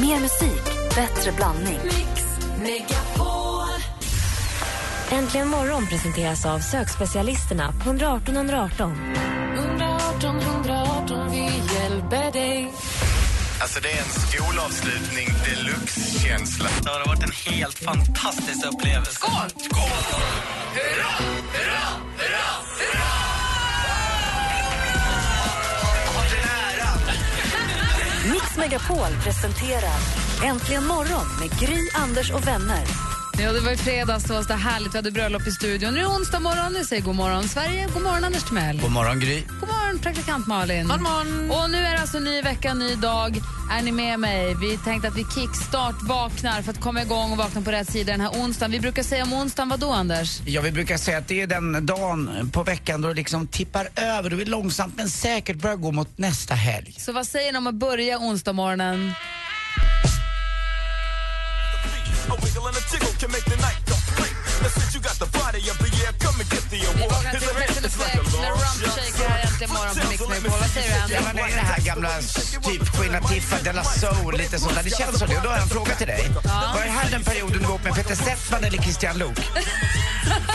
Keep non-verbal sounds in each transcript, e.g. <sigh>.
Mer musik, bättre blandning. Mix Megapol. Äntligen morgon presenteras av sökspecialisterna på 118 118. 118 118, vi hjälper dig. Alltså det är en skolavslutning deluxe-känsla. Det har varit en helt fantastisk upplevelse. Skål! Skål! Hurra, hurra, Megapol presenterar Äntligen morgon med Gry, Anders och vänner. Ja, det var i fredags, det var så härligt. Vi hade bröllop i studion. Nu är onsdag morgon. Nu säger god morgon Sverige. God morgon Anders Timell. God morgon, Gry. God morgon praktikant Malin. God morgon. Och nu är det alltså ny vecka, ny dag. Är ni med mig? Vi tänkte att vi kickstart vaknar för att komma igång och vakna på rätt sida den här onsdagen. Vi brukar säga om onsdagen, vad då Anders? Ja, vi brukar säga att det är den dagen på veckan då det liksom tippar över och vi långsamt men säkert börjar gå mot nästa helg. Så vad säger ni om att börja onsdag morgonen? jiggle can make the night go. Hey, since you got the body, you Vi vaknar till Rest Effect med Rump Shaker här äntligen morgon på Mix Megapol. Vad säger du Ja, men det är det här gamla typ Queen Latifah, Della Soul, lite sånt där. Det känns så det. Och då har jag en fråga till dig. Var det här den perioden du var ihop med Peter Settman eller Christian Luuk? <laughs>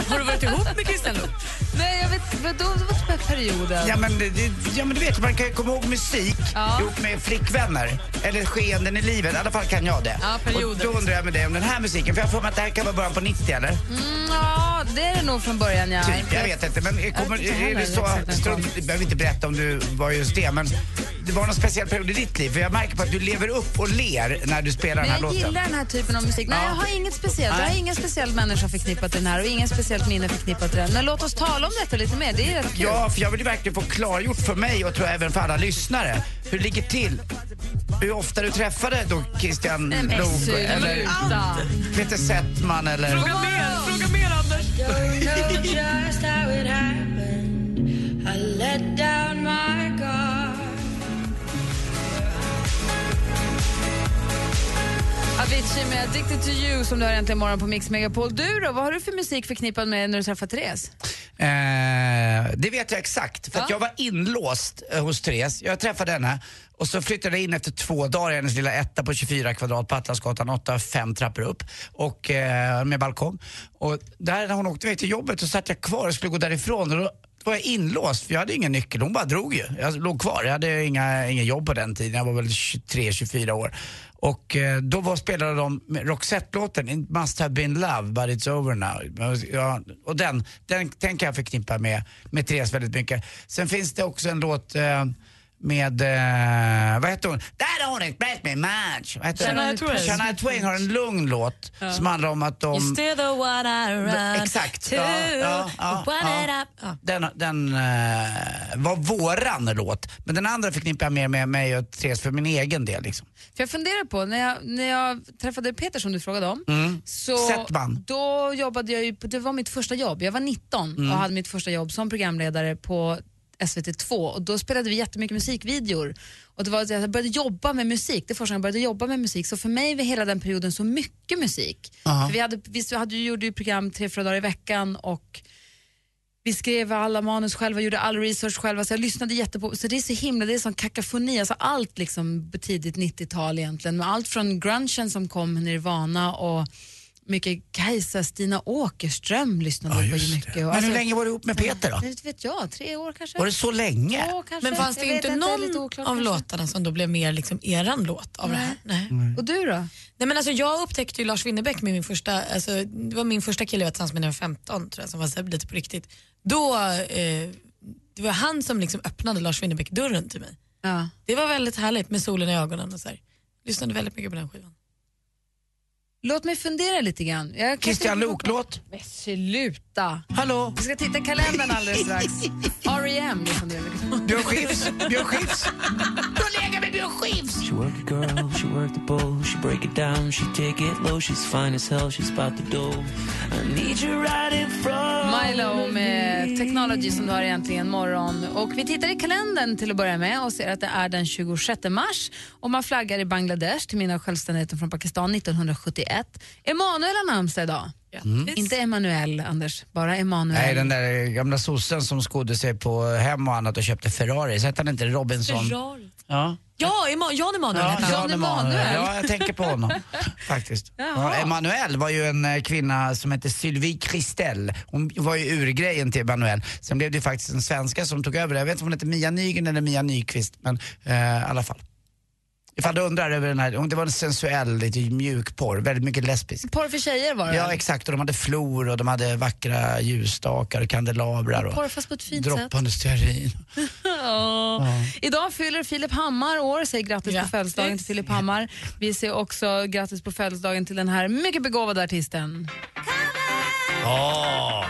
Har du varit ihop med Christian Luuk? Nej, jag vet vadå, det var typ perioden. Ja men, det, ja men du vet, man kan ju komma ihåg musik Ja. ihop med flickvänner. Eller skeenden i livet, i alla fall kan jag det. Ja, perioder. Och då undrar jag med dig om den här musiken, för jag för mig att det här kan vara början på 90 eller? Mm, ja, det är det nog från början, ja. Typ, jag vet inte. Men kommer, vet inte är det så, strunt, du behöver inte berätta om du var just det, men det var någon speciell period i ditt liv. För jag märker på att du lever upp och ler när du spelar Men den här jag låten. gillar den här typen av musik. Nej, Ja. jag har inget speciellt. Jag har ingen speciell människa förknippat till den här och ingen speciellt minne förknippat till den. Men låt oss tala om detta lite mer. Det är rätt kul. Ja, för jag vill ju verkligen få klargjort för mig och tror jag även för alla lyssnare hur det ligger till. Hur ofta du träffade då Christian sluta. eller Peter Settman eller... Fråga mer, fråga. Avicii med Addicted to you som du har äntligen morgon på Mix Megapol. Du då, vad har du för musik förknippad med när du träffar Therese? Eh, det vet jag exakt, för att Ja. jag var inlåst eh, hos Therese. Jag träffade henne och så flyttade jag in efter två dagar i hennes lilla etta på 24 kvadrat på Atlasgatan 8, fem trappor upp och, eh, med balkong. Och där när hon åkte iväg till jobbet så satt jag kvar och skulle gå därifrån och då var jag inlåst för jag hade ingen nyckel, hon bara drog ju. Jag låg kvar, jag hade inga, inga jobb på den tiden, jag var väl 23-24 år. Och eh, då var, spelade de Roxette-låten, It must have been love but it's over now. Ja, och den, den, den kan jag förknippa med, med Therese väldigt mycket. Sen finns det också en låt eh, med, eh, vad heter hon? Har hon expressed me much. Shania? Twain. Shania Twain har en lugn låt som handlar om att de... Still the one I run Exakt. to. Ja, ja, ja, ja. Ja. Den, den eh, var våran låt. Men den andra förknippar jag mer med mig och Therese för min egen del. Liksom. För jag funderar på, när jag, när jag träffade Peter som du frågade om, så Settman. då jobbade jag ju, det var mitt första jobb. Jag var 19 och hade mitt första jobb som programledare på SVT2 och då spelade vi jättemycket musikvideor. Och det var, jag började jobba med musik, det är första gången jag började jobba med musik. Så för mig var hela den perioden så mycket musik. Vi, hade, vi hade, gjorde ju program tre, fyra dagar i veckan och vi skrev alla manus själva, gjorde all research själva, så jag lyssnade jättepå. Så det är så himla, det är sån kakafoni, alltså allt liksom tidigt 90-tal egentligen. Med allt från grungen som kom, Nirvana och mycket Kajsa, Stina Åkerström lyssnade jag på ju mycket. Och Men alltså, hur länge var du ihop med Peter då? Det vet jag, tre år kanske? Var det så länge? Två kanske? Men fanns det Jag inte någon oklart av kanske. låtarna som då blev mer liksom eran låt av det här? Nej. Och du då? Nej, men alltså, jag upptäckte ju Lars Winnerbäck med min första, alltså, det var min första kille jag var tillsammans med när jag var 15 tror jag, som var så lite på riktigt. Då, eh, det var han som liksom öppnade Lars Winnerbäck-dörren till mig. Ja. Det var väldigt härligt med solen i ögonen och så här. Lyssnade väldigt mycket på den skivan. Låt mig fundera lite grann. Jag Christian Luuk-låt? Men sluta! Hallå? Vi ska titta i kalendern alldeles strax. <laughs> R.E.M. Björn Skifs? Björn Skifs? <laughs> Du lägger med Björn Skifs! She work a girl, she work the bowl, she break it down, she take it low, she's fine as hell, she's about the dough. I need you right in front. Milo med Technology som du har egentligen morgon. Och vi tittar i kalendern till att börja med och ser att det är den 26 mars och man flaggar i Bangladesh till minne av självständigheten från Pakistan 1971. Emanuel har namnsdag idag. Grattis. Inte Emanuel, Anders. Bara Emanuel. Nej, den där gamla sossen som skodde sig på hem och annat och köpte Ferrari. Så hette han inte Robinson? Ferrari. Ja. Ja, Ema- Jan Emanuel han. Jan Emanuel. Ja, jag tänker på honom <laughs> faktiskt. Ja, Emanuel var ju en eh, kvinna som hette Sylvie Kristel. Hon var ju urgrejen till Emanuel. Sen blev det ju faktiskt en svenska som tog över. Jag vet inte om hon hette Mia Nygren eller Mia Nyqvist, men eh, i alla fall. Ifall du undrar över den här, det var en sensuell, lite mjuk porr, väldigt mycket lesbisk. Porr för tjejer var det Ja exakt, och de hade flor och de hade vackra ljusstakar och kandelabrar och Porr fast på ett fint sätt. droppande stearin. <laughs> Ja. Idag fyller Filip Hammar år, säger grattis, Grattis. på födelsedagen till Filip Hammar. Vi säger också grattis på födelsedagen till den här mycket begåvade artisten. Åh!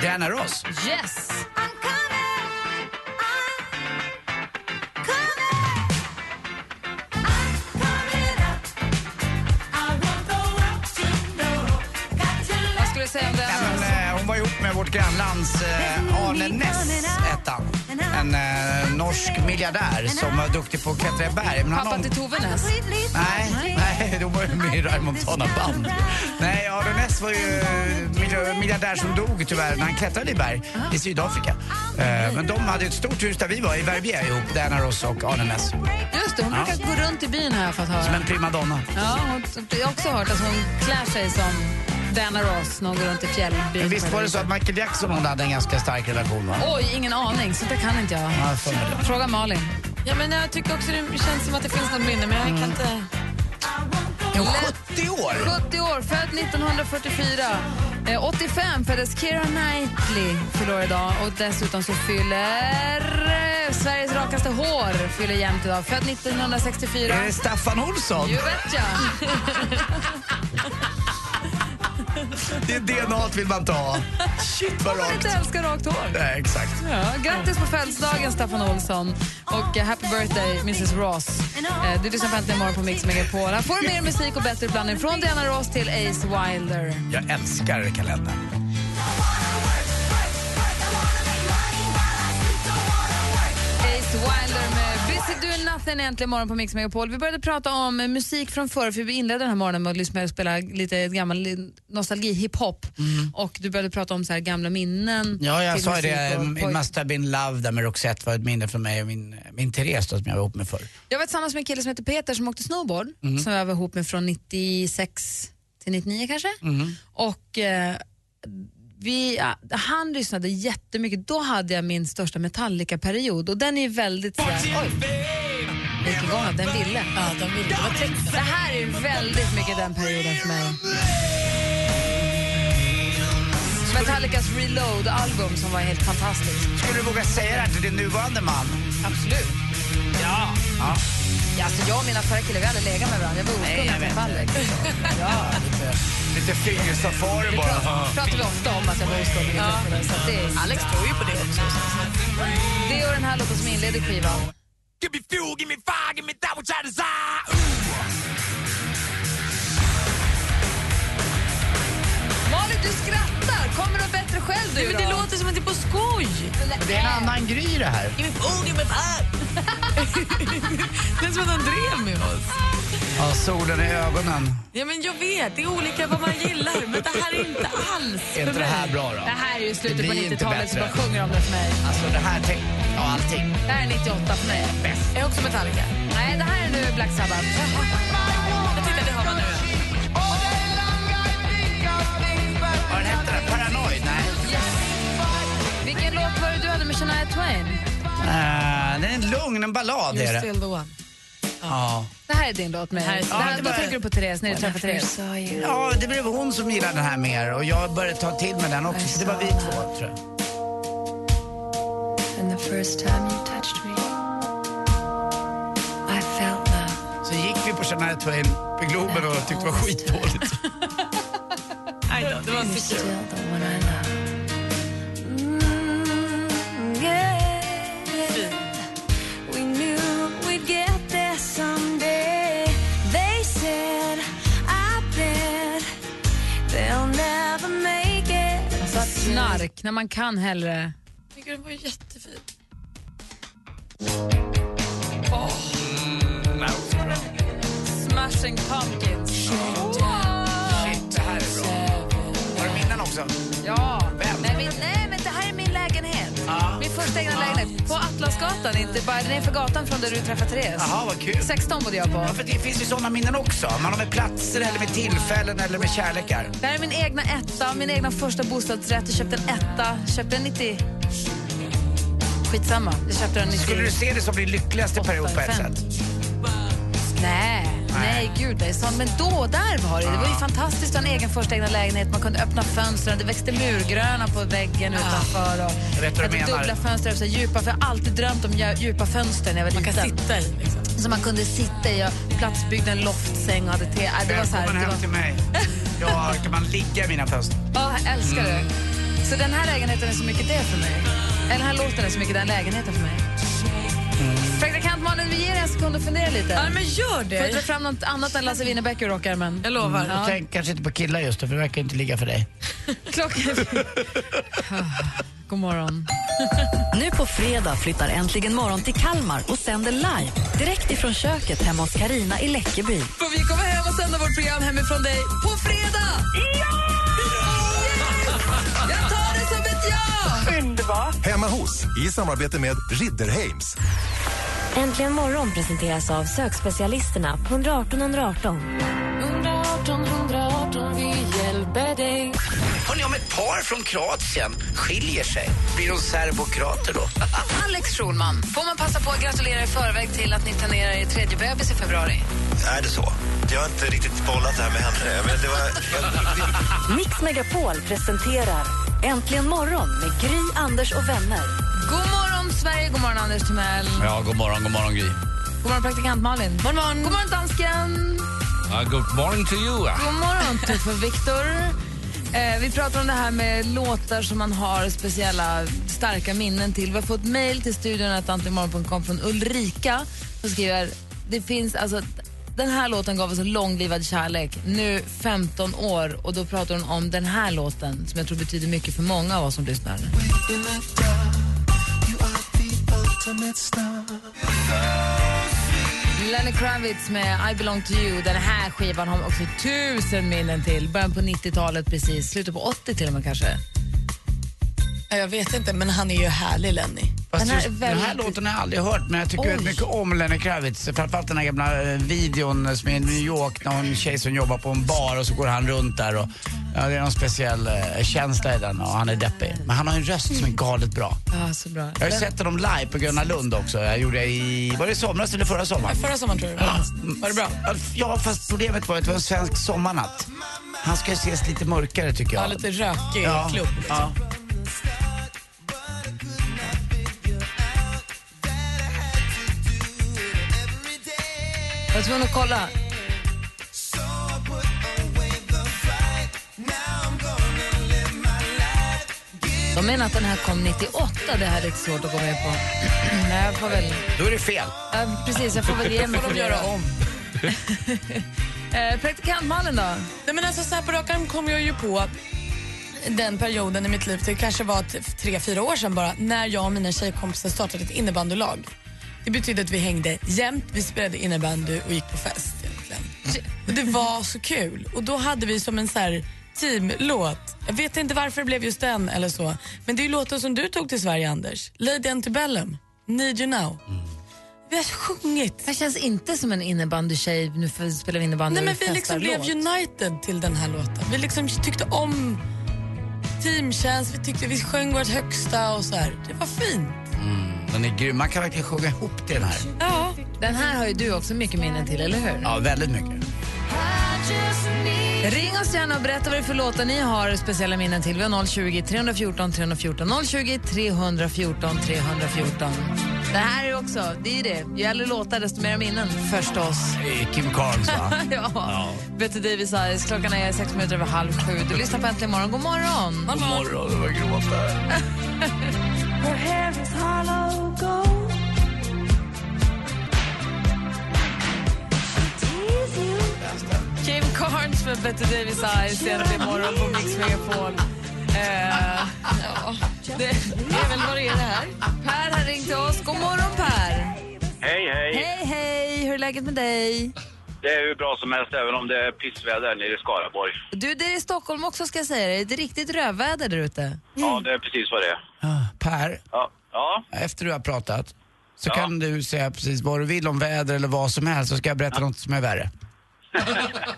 Diana Ross. Yes! Vårt grannlands eh, Arne Näss, hette han. En eh, norsk miljardär som var duktig på att klättra i berg. Men han Pappa om- till Tove Ness? Nej, nej, de var ju med i Montana band. Nej, Arne Näss var ju eh, miljardär som dog tyvärr när han klättrade i berg i Sydafrika. Eh, Men de hade ett stort hus där vi var, i Verbier ihop, Diana Ross och Arne Näss. Just det, hon Ja. brukar gå runt i byn här för att höra. Som en primadonna. Ja, hon, jag har också hört att hon klär sig som Diana Ross när hon går runt i fjällbyn. Men visst var det så att Michael Jackson och hon hade en ganska stark relation va? Oj, ingen aning. Så det kan inte jag. Ja, jag. Fråga Malin. Ja, men jag tycker också det känns som att det finns något minne, men jag kan inte... Är hon 70 år? 70 år, född 1944. Eh, 85 föddes Keira Knightley, fyller år idag. Och dessutom så fyller eh, Sveriges rakaste hår fyller jämnt idag. Född 1964. Är det Staffan Olsson? You betcha. <laughs> Det DNA vill man ta. Shit vad Man rakt. inte älskar rakt hår. Nej, exakt. Ja, grattis på födelsedagen, Staffan Olsson. Och eh, happy birthday, Mrs Ross. Eh, du lyssnar på Äntligen morgon på Mix Megapol. Här får du mer musik och bättre blandning från Diana Ross till Ace Wilder. Jag älskar kalendern. Wilder med Busy Doing Nothing äntligen morgon på Mix Megapol. Vi började prata om eh, musik från förr, för vi inledde den här morgonen med att lyssna och spela lite gammal nostalgi, hiphop. Och du började prata om så här gamla minnen. Mm. Ja, jag sa det. och It poj- must have been love där med Roxette var ett minne för mig och min, min Therese då, som jag var ihop med förr. Jag var tillsammans med en kille som heter Peter som åkte snowboard, Mm. som jag var ihop med från 96 till 99 kanske. Mm. Och eh, vi, han lyssnade jättemycket. Då hade jag min största Metallica-period och den är väldigt sådär, oj, gick igång den ville. Ja, de vill, det. Det här är väldigt mycket den perioden för mig. Metallicas Reload-album som var helt fantastiskt. Skulle du våga säga det här till din nuvarande man? Absolut. Ja. ja. Ja, alltså jag och mina förra killar, vi hade legat med varandra. Jag var efter vet. fallet. Ja. Lite, lite fingersafari Det bara. pratar, pratar vi ofta om att jag var oskuld. Ja. Det, Alex tror ju på det också. det är den här låten som inleder skivan. Give me fuel, give me fire, give me that which I desire. Malin, du skrattar! Kommer du bättre själv du Nej, men det låter som att det är på skoj. Det är en annan gry det här. Give me food, give me fire. Ja, solen i ögonen. Ja, men jag vet, det är olika vad man gillar, men det här är inte alls Är för inte det mig. här bra då? Det här är ju Det slutet på blir inte 90-talet så bättre. bara sjunger om det för mig. Alltså det här, tänk, ja allting. Det här är 98 för mig. Är jag också Metallica? Nej, det här är nu Black Sabbath. Jag det hör man nu. Vad den hette den? Paranoid? Nej. Vilken låt var det du hade med Shania Twain? Uh, det är en lugn, en ballad är You're det. still the one. Ja. Det här är din låt med... här Ja, här, var- tänker du på Therese när du träffar Therese. ja, det blev hon som gillade den här mer och jag började ta till med den också. Så det var vi två tror jag. And the first time you touched me, I felt love. Så gick vi på Shania Twain på Globen och tyckte det var skitdåligt. <laughs> Aj då, det var inte kul. verk när man kan hellre... Den var ju jättefin. Oh. Smashing Pumpkins. Shit. Wow. Shit, det här är bra. Har du minnen också? Ja första egna lägenhet. På Atlasgatan, inte bara nerför gatan från där du träffade Therese. Jaha, vad kul. 16 bodde jag på. Ja, för det finns ju sådana minnen också. Man har med platser eller med tillfällen eller med kärlekar. Det här är min egna etta, min egna första bostadsrätt. Jag köpte en etta, köpte den 90... Skitsamma, jag köpte den 90... Skulle du se det som din lyckligaste period på ett sätt? Nej, nej gud det är sånt. Men då, där var det. Det var ju fantastiskt att ha en egen första lägenhet. Man kunde öppna fönstren, det växte murgröna på väggen utanför. Och Jag du hade dubbla fönster, så djupa, för jag har alltid drömt om dju- djupa fönster när jag var Man kan liten. sitta i. Liksom. Så man kunde sitta i, jag platsbyggde en loftsäng och hade te. Det var så här, Välkommen det hem till mig. Ja, kan man ligga i mina fönster? <laughs> Ja, jag älskar det. Mm. Så den här lägenheten är så mycket det för mig. Eller den här låten är så mycket den lägenheten för mig. Mm. Malin, vi ger en sekund att fundera lite. Ja, men gör Får jag dra det. fram något annat än Lasse Winnerbäck ur rockärmen? Jag lovar. Ja. Tänk kanske inte på killar just det, för det verkar inte ligga för dig. <laughs> Klockan... <laughs> God morgon. <laughs> Nu på fredag flyttar Äntligen morgon till Kalmar och sänder live direkt ifrån köket hemma hos Karina i Läckeby. Får vi komma hem och sända vårt program hemifrån dig på fredag? Ja! Yes! Jag tar det som ett ja! Hemma hos, i samarbete med Ridderheims. Äntligen morgon presenteras av sökspecialisterna på 118 118. 118 118, vi hjälper dig. Hörrni, om ett par från Kroatien skiljer sig, blir de serbokrater då? <laughs> Alex Schulman, får man passa på att gratulera i förväg till att ni planerar er tredje bebis i februari? Är det så? Jag har inte riktigt bollat det här med henne. Men det var... Mix Megapol presenterar Äntligen morgon med Gry, Anders och vänner. God morgon, Sverige. God morgon, Anders Timell. Ja, god morgon, god morgon Gry. God morgon, praktikant Malin. God morgon, god morgon dansken. good morning to you. God morgon, Tuffe Viktor. Eh, vi pratar om det här med låtar som man har speciella starka minnen till. Vi har fått mejl till studion att antligenmorgon.com från Ulrika som skriver det finns alltså den här låten gav oss en långlivad kärlek, nu 15 år och då pratar hon om den här låten som jag tror betyder mycket för många av oss som lyssnar. Lenny Kravitz med I belong to you. Den här skivan har man också tusen minnen till. Början på 90-talet precis, slutet på 80 till och med kanske. Jag vet inte, men han är ju härlig Lenny. Fast Den här just, är den här väldigt- låten har jag aldrig hört, men jag tycker Oj. väldigt mycket om Lenny Kravitz. Framförallt den här gamla eh, videon som är i New York när en tjej som jobbar på en bar och så går han runt där och ja, det är någon speciell eh, känsla i den och han är deppig. Men han har en röst som är galet bra. Ja, så bra. Jag har ju sett honom live på Gröna Lund också. Jag gjorde det i, var det i somras eller förra sommaren? Förra sommaren tror jag. Ja. Var det bra? Ja, fast problemet var att det var en svensk sommarnatt. Han ska ju ses lite mörkare tycker jag. Ja, lite rökig Ja, klubb. ja. Jag var tvungen att kolla. De menar att den här kom 98, det här är lite svårt att gå med på. <clears throat> Nej, jag får väl... Då är det fel. Ja, precis, jag får väl ge mig <laughs> för göra om. <laughs> Eh, Praktikant Malin då? Nej, men alltså, så här på rak arm kom jag ju på den perioden i mitt liv, det kanske var tre, fyra år sedan bara, när jag och mina tjejkompisar startade ett innebandylag. Det betydde att vi hängde jämt, vi spelade innebandy och gick på fest. Egentligen. Och det var så kul. Och då hade vi som en så här teamlåt, jag vet inte varför det blev just den eller så, men det är låten som du tog till Sverige Anders, Lady Antebellum, Need You Now. Vi har sjungit. Det känns inte som en innebandykej, nu för- spelar vi innebandy Nej, men vi liksom blev festar-låt. united till den här låten. Vi liksom tyckte om teamtjänst, vi tyckte vi sjöng vårt högsta och så här. Det var fint. Den är grym. Man kan verkligen sjunga ihop till den här. Ja. Den här har ju du också mycket minnen till, eller hur? Ja, väldigt mycket. Ring oss gärna och berätta vad det är för låtar ni har speciella minnen till. Vi har 020 314 314. 020 314 314. Det här är också, det är det. Ju äldre låtar desto mer minnen förstås. Kim Carnes va? <laughs> ja. Betty Davis Eyes. Klockan är sex minuter över halv sju. Du lyssnar på Äntligen morgon. God morgon. God morgon, det var gråta. <laughs> Betty Davis Eyes egentligen imorgon på Mix Megapol. Eh, ja, det är väl vad det är det här. Per har ringt till oss. God morgon Per! Hej, hej. Hej, hej! Hur är läget med dig? Det är hur bra som helst även om det är pissväder nere i Skaraborg. Du, det är i Stockholm också ska jag säga dig. Det är riktigt rövväder där ute. Ja, det är precis vad det är. Per, Ja. ja. efter du har pratat så kan du säga precis vad du vill om väder eller vad som helst så ska jag berätta något som är värre.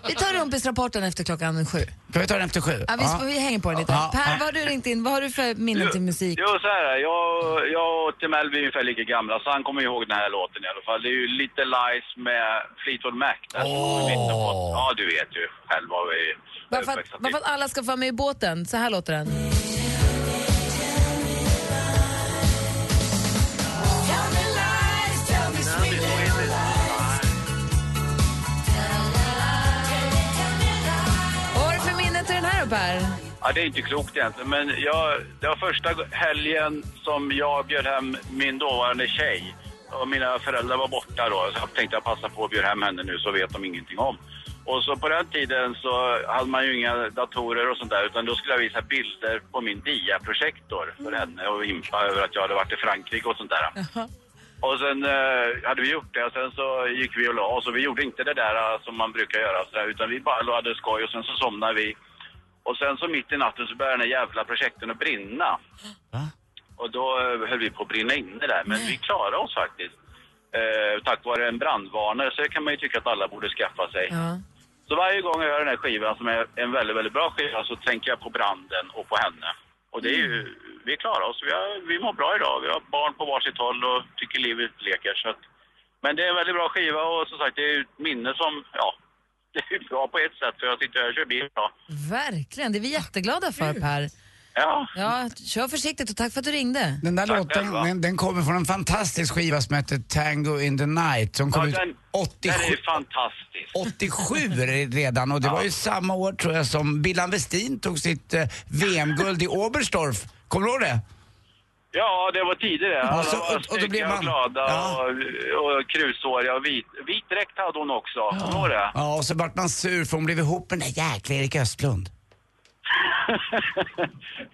Vi tar rumpisrapporten efter klockan sju. Kan vi ta den efter sju? Ja, vi, vi hänger på den lite. Ja, per, ja. vad har du ringt in? Vad har du för minnen till musik? Jo, så här jag, jag och Tim Elby är ungefär lika gamla, så han kommer ihåg den här låten i alla fall. Det är ju Little Lies med Fleetwood Mac. Där, på. Ja, du vet ju själv vad vi Bara för, att, bara för att alla ska få vara med i båten. Så här låter den. Per? Ja, det är inte klokt egentligen, men jag, det var första helgen som jag bjöd hem min dåvarande tjej. Och mina föräldrar var borta då, så jag tänkte jag passa på att bjuda hem henne nu så vet de ingenting om. Och så på den tiden så hade man ju inga datorer och sånt där, utan då skulle jag visa bilder på min diaprojektor för henne och impa över att jag hade varit i Frankrike och sånt där. Och sen eh, hade vi gjort det och sen så gick vi och la oss och vi gjorde inte det där eh, som man brukar göra så där, utan vi bara hade skoj och sen så somnade vi. Och sen så mitt i natten så började den jävla projekten att brinna. Och då eh, höll vi på att brinna inne där, men vi klarade oss faktiskt. Eh, tack vare en brandvarnare, så det kan man ju tycka att alla borde skaffa sig. Så varje gång jag gör den här skivan som är en väldigt, väldigt bra skiva så tänker jag på branden och på henne. Och det är ju, vi klarar oss. Vi, har, vi mår bra idag. Vi har barn på varsitt håll och tycker livet leker. Så att, men det är en väldigt bra skiva och som sagt det är ju ett minne som, ja, det är ju bra på ett sätt för jag sitter här och kör bil idag. Verkligen, det är vi jätteglada för Per. Ja. Ja, kör försiktigt och tack för att du ringde. Den där låten den, den kommer från en fantastisk skiva som heter Tango in the Night som kom Ja, ut den, 87, den är fantastisk. 87 redan och det var ju samma år tror jag som Billan Westin tog sitt eh, VM-guld i Oberstdorf. Kommer du ihåg det? Ja, det var tidigare. Ja, Alla så- var och- och då blev man- glada Ja. och, och krushåriga och vit. Vit dräkt hade hon också. Du ihåg det? Ja, och så vart man sur för hon blev ihop med den där jäkla Erik Östlund. <laughs>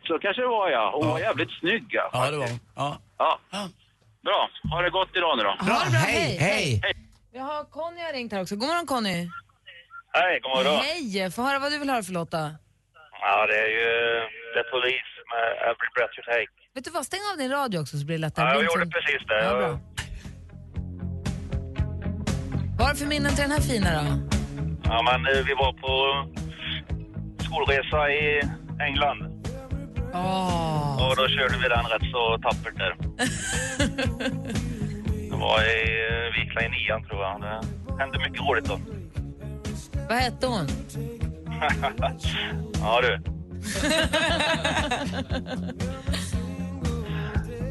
Så kanske det var ja. Hon var jävligt snygg ja, Ja, det var hon. Ja. ja. Bra. Ha det gott idag nu då. Det bra, hej, hej. Vi har Conny har ringt här också. God morgon Conny. Hej, god morgon. Hej, få höra vad du vill höra för låta. Ja, det är ju The Police med Every Breath You Take. Vet du vad, stäng av din radio också så blir det lättare. Ja, jag gjorde precis det. Ja, bra. Vad har du för minnen till den här fina då? Ja, men eh, vi var på skolresa i England. Åh. Och då körde vi den rätt så tappert där. <laughs> det var i, eh, vi gick i nian tror jag. Det hände mycket roligt då. Vad hette hon? <laughs> ja du. <laughs>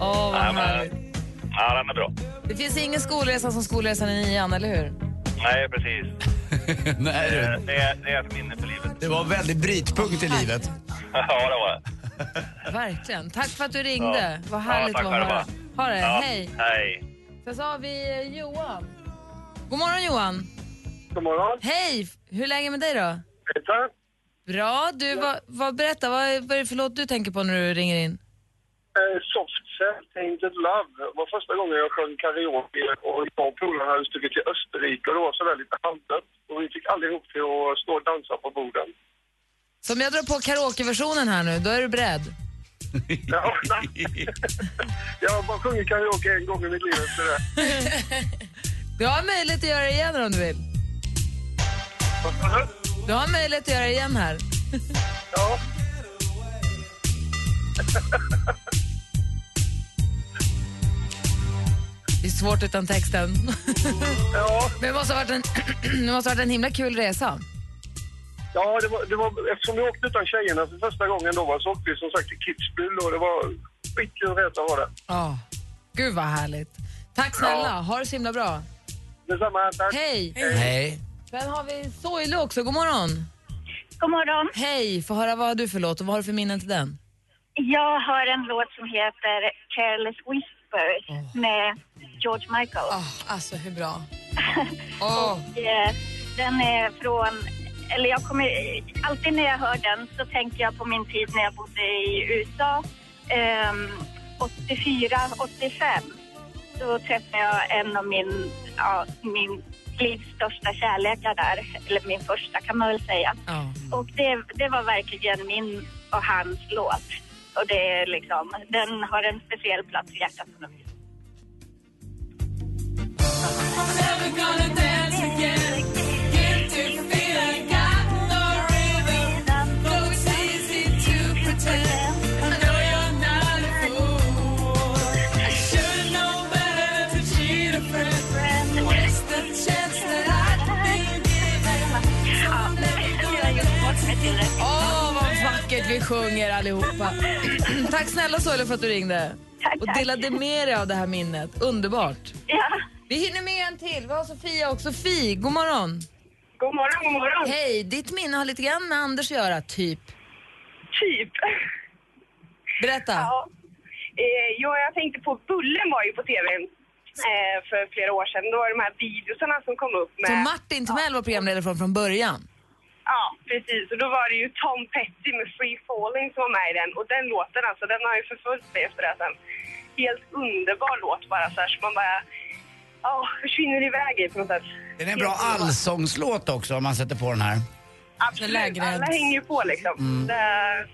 Åh, vad Nej, men- härligt. Ja, den är bra. Det finns ingen skolresa som skolresan i nian, eller hur? Nej, precis. <laughs> Nej, Det, du. det, är- det är ett minne för livet. Det var en väldig brytpunkt i livet. ja, det var det. <laughs> Verkligen. Tack för att du ringde. Ja. Vad härligt Ja, att höra. Ha det, Ja, hej. Hej. Sen så har vi eh, Johan. God morgon Johan. God morgon. Hej, hur är läget med dig då? Bra, du, vad, vad, berätta, vad, är- vad är det för låt du tänker på när du ringer in? Eh, Cell, Tainted Love var första gången jag sjöng karaoke och jag och polarna hade stuckit till Österrike och det var sådär lite halvdött. Och vi fick aldrig ihop till att stå och dansa på borden. Så om jag drar på karaokeversionen här nu, då är du beredd? Ja, jag har bara sjungit karaoke en gång i mitt liv efter det. <laughs> Du har möjlighet att göra det igen om du vill. Du har möjlighet att göra det igen här. Ja. <laughs> Det är svårt utan texten. <laughs> Ja. Men det måste ha varit en, <clears throat> det måste ha varit en himla kul resa. Ja, det var, det var, eftersom vi åkte utan tjejerna för första gången då var, så åkte vi som sagt till Kitzbühel och det var skitkul resa var det. Ja. Gud vad härligt. Tack snälla, ha det så himla bra. Detsamma, tack. Hej. Hej. Sen har vi Soile också, god morgon. God morgon. Hej, få höra vad har du för låt och vad har du för minnen till den? Jag har en låt som heter Careless Whispers med George Michael. Alltså hur bra? <laughs> Och, eh, den är från, eller jag kommer, alltid när jag hör den så tänker jag på min tid när jag bodde i USA. Ehm, 84, 85 så träffade jag en av min, ja, min livs största kärlekar där. Eller min första kan man väl säga. Och det, det var verkligen min och hans låt. Och det är liksom, den har en speciell plats i hjärtat på något vis. Vi sjunger allihopa. Tack snälla Soile för att du ringde. och delade med dig av det här minnet. Underbart. Ja. Vi hinner med en till. Vi har Sofia och Sofie, god morgon. God morgon, god morgon. Hej, ditt minne har lite grann med Anders att göra, typ. Typ. Berätta. Ja. Eh, jag tänkte på Bullen var ju på tv eh, för flera år sedan. Då var det de här videosarna som kom upp med... Så Martin Timell var programledare från, från början. Ja, precis. Och då var det ju Tom Petty med Free Falling som var med i den. Och den låten alltså, den har ju förföljt mig efter det sen. Helt underbar låt bara så här, så man bara... Ja, försvinner iväg i på något sätt. Det är en bra allsångslåt också om man sätter på den här. Absolut, alla hänger ju på liksom. Mm. Det är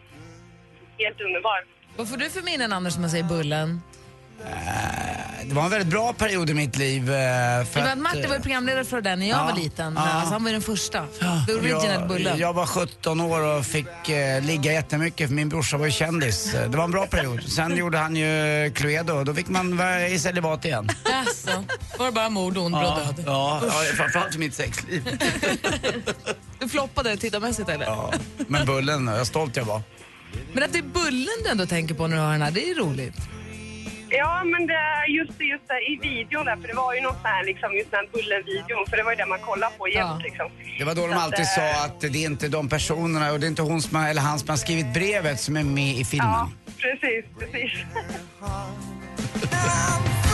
helt underbart. Vad får du för minnen Anders som man säger Bullen? Det var en väldigt bra period i mitt liv. eh, För Det var att, Martin var ju programledare för den när jag ja, var liten. ja. Alltså, han var den första. The original jag, Bullen. jag var 17 år och fick eh, ligga jättemycket för min brorsa var ju kändis. Eh, Det var en bra period. Sen gjorde han ju Cluedo och då fick man vara i celibat igen. Jaså, var det bara mord, ond, Ja, död? ja, ja, framförallt för mitt sexliv. Du floppade tittarmässigt eller? Ja, men Bullen, vad stolt jag var. Men att det är Bullen du ändå tänker på när du hör den här, det är roligt. Ja, men det är just, just det, i videon där, för det var ju något sånt här, liksom, just den Bullen-videon, för det var ju det man kollade på jämt liksom. Det var då de Så att, alltid eh, sa att det är inte de personerna och det är inte hon som har, eller han som har skrivit brevet som är med i filmen. Ja, precis, precis. <laughs>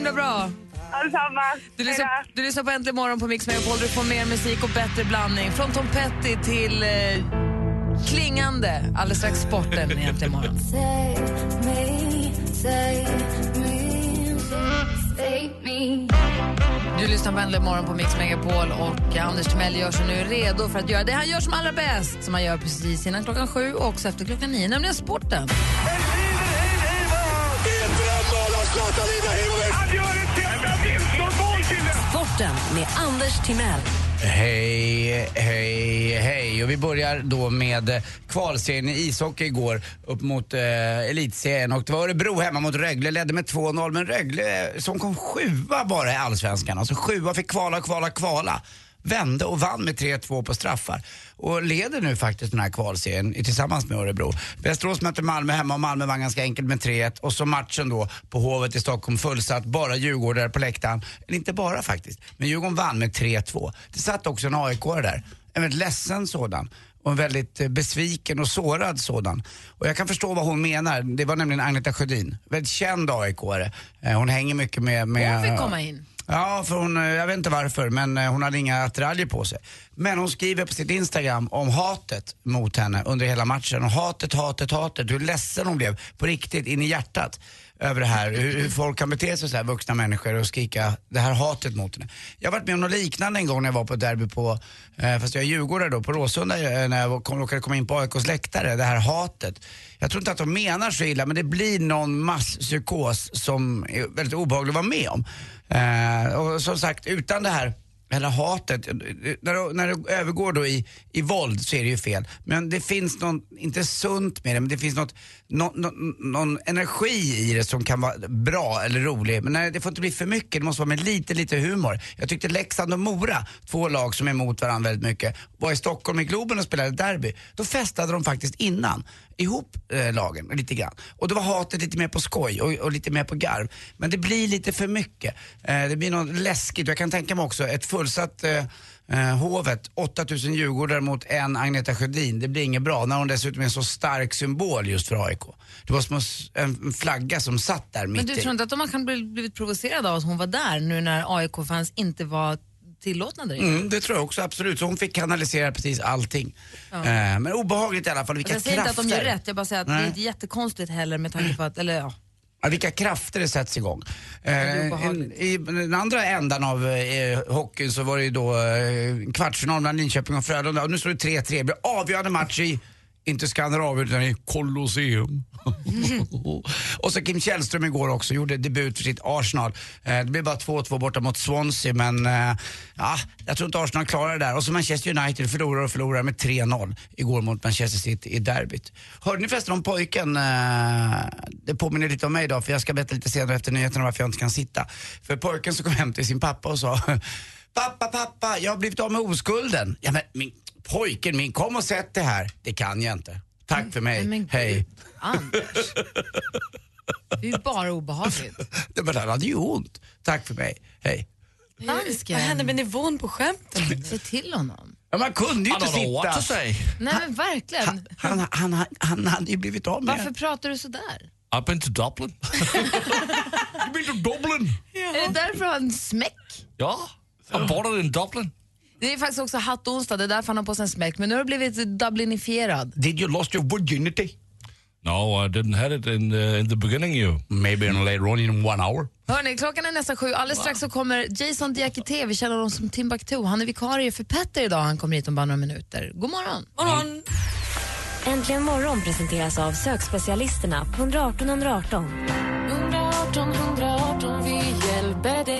himla bra. Detsamma. Du lyssnar, du lyssnar på Äntligen morgon på Mix Megapol. Du får mer musik och bättre blandning. Från Tom Petty till eh, klingande. Alldeles strax sporten i Äntligen morgon. Du lyssnar på Äntligen morgon på Mix Megapol och Anders Timell gör sig nu redo för att göra det han gör som allra bäst, som han gör precis innan klockan sju och också efter klockan nio, nämligen sporten. Sporten med Anders Timell. Hej, hej, hej. Och vi börjar då med eh, kvalserien i ishockey igår upp mot eh, elitserien. Och det var Örebro hemma mot Rögle, ledde med 2-0. Men Rögle eh, som kom sjua bara i allsvenskan. Alltså sjua fick kvala, kvala, kvala. Vände och vann med 3-2 på straffar. Och leder nu faktiskt den här kvalserien tillsammans med Örebro. Västerås mötte Malmö hemma och Malmö vann ganska enkelt med 3-1. Och så matchen då på Hovet i Stockholm fullsatt. Bara Djurgårdare på läktaren. Eller inte bara faktiskt. Men Djurgården vann med 3-2. Det satt också en aik där. En väldigt ledsen sådan och en väldigt eh, besviken och sårad sådan. Och jag kan förstå vad hon menar. Det var nämligen Agneta Sjödin, väldigt känd AIK-are. Eh, hon hänger mycket med... med Hon fick komma in. Ja, för hon, eh, jag vet inte varför, men eh, hon hade inga attiraljer på sig. Men hon skriver på sitt Instagram om hatet mot henne under hela matchen. Och hatet, hatet, hatet. Hur ledsen hon blev på riktigt in i hjärtat över det här. Hur, hur folk kan bete sig så här, vuxna människor och skrika det här hatet mot henne. Jag har varit med om något liknande en gång när jag var på ett derby på, eh, fast jag är djurgårdare då, på Råsunda eh, när jag kom, råkade komma in på AIKs läktare. Det här hatet. Jag tror inte att de menar så illa men det blir någon masspsykos som är väldigt obehaglig att vara med om. Eh, och som sagt, utan det här eller hatet, när det, när det övergår då i, i våld så är det ju fel. Men det finns någon, inte sunt med det, men det finns något, no, no, någon energi i det som kan vara bra eller rolig. Men nej, det får inte bli för mycket, det måste vara med lite, lite humor. Jag tyckte Leksand och Mora, två lag som är emot varandra väldigt mycket, var i Stockholm i Globen och spelade derby. Då festade de faktiskt innan ihop eh, lagen lite grann. Och då var hatet lite mer på skoj och, och lite mer på garv. Men det blir lite för mycket. Eh, det blir något läskigt. Jag kan tänka mig också ett fullsatt eh, eh, Hovet, 8000 djurgårdare mot en Agneta Sjödin. Det blir inget bra när hon dessutom är en så stark symbol just för AIK. Det var som en flagga som satt där mitt Men du i. tror inte att de kan bli blivit provocerade av att hon var där nu när AIK-fans inte var tillåtna där? Mm, det tror jag också, absolut. Så hon fick kanalisera precis allting. Ja. Eh, men obehagligt i alla fall, vilka jag säger krafter. inte att de gör rätt, jag bara säger att det Nej. är inte jättekonstigt heller med tanke på att, eller ja. Ja, vilka krafter det sätts igång. Eh, en, I den andra ändan av eh, hockeyn så var det ju då eh, kvartsfinal mellan Linköping och Frölunda och nu står det 3-3. Det blir avgörande match i, inte Skandinavien utan i Colosseum. <laughs> och så Kim Källström igår också, gjorde debut för sitt Arsenal. Eh, det blev bara 2-2 borta mot Swansea men eh, ja, jag tror inte Arsenal klarar det där. Och så Manchester United förlorar och förlorar med 3-0 igår mot Manchester City i derbyt. Hörde ni förresten om pojken? Eh, det påminner lite om mig idag för jag ska berätta lite senare efter nyheterna varför jag inte kan sitta. För pojken som kom hem till sin pappa och sa <laughs> Pappa, pappa, jag har blivit av med oskulden. Ja men min, pojken min, kom och sätt dig här. Det kan jag inte. Tack för mig, hej. Anders. Det är ju bara obehagligt. <laughs> Nej, men han hade ju ont. Tack för mig, hej. Dansken. Vad hände med nivån på skämten? <laughs> Säg till honom. Ja, man kunde ju inte sitta. Nej men verkligen. Han, han, han, han hade ju blivit av med Varför pratar du sådär? I've been to Dublin. <laughs> You've been to Dublin? Är det därför han har en smäck? Ja, I'm born in Dublin. Det är faktiskt också hattonsdag, det är därför han har på sig en smäck. Men nu har du blivit dublinifierad. Did you lost your virginity? No, I didn't have it in, uh, in the beginning you. Maybe in later on in one hour. Hörni, klockan är nästan sju. Alldeles strax så kommer Jason Diakité, vi känner honom som Timbuktu. Han är vikarie för Petter idag. Han kommer hit om bara några minuter. God morgon. morgon. Äntligen morgon presenteras av sökspecialisterna på 118 118. 118 118, vi hjälper dig.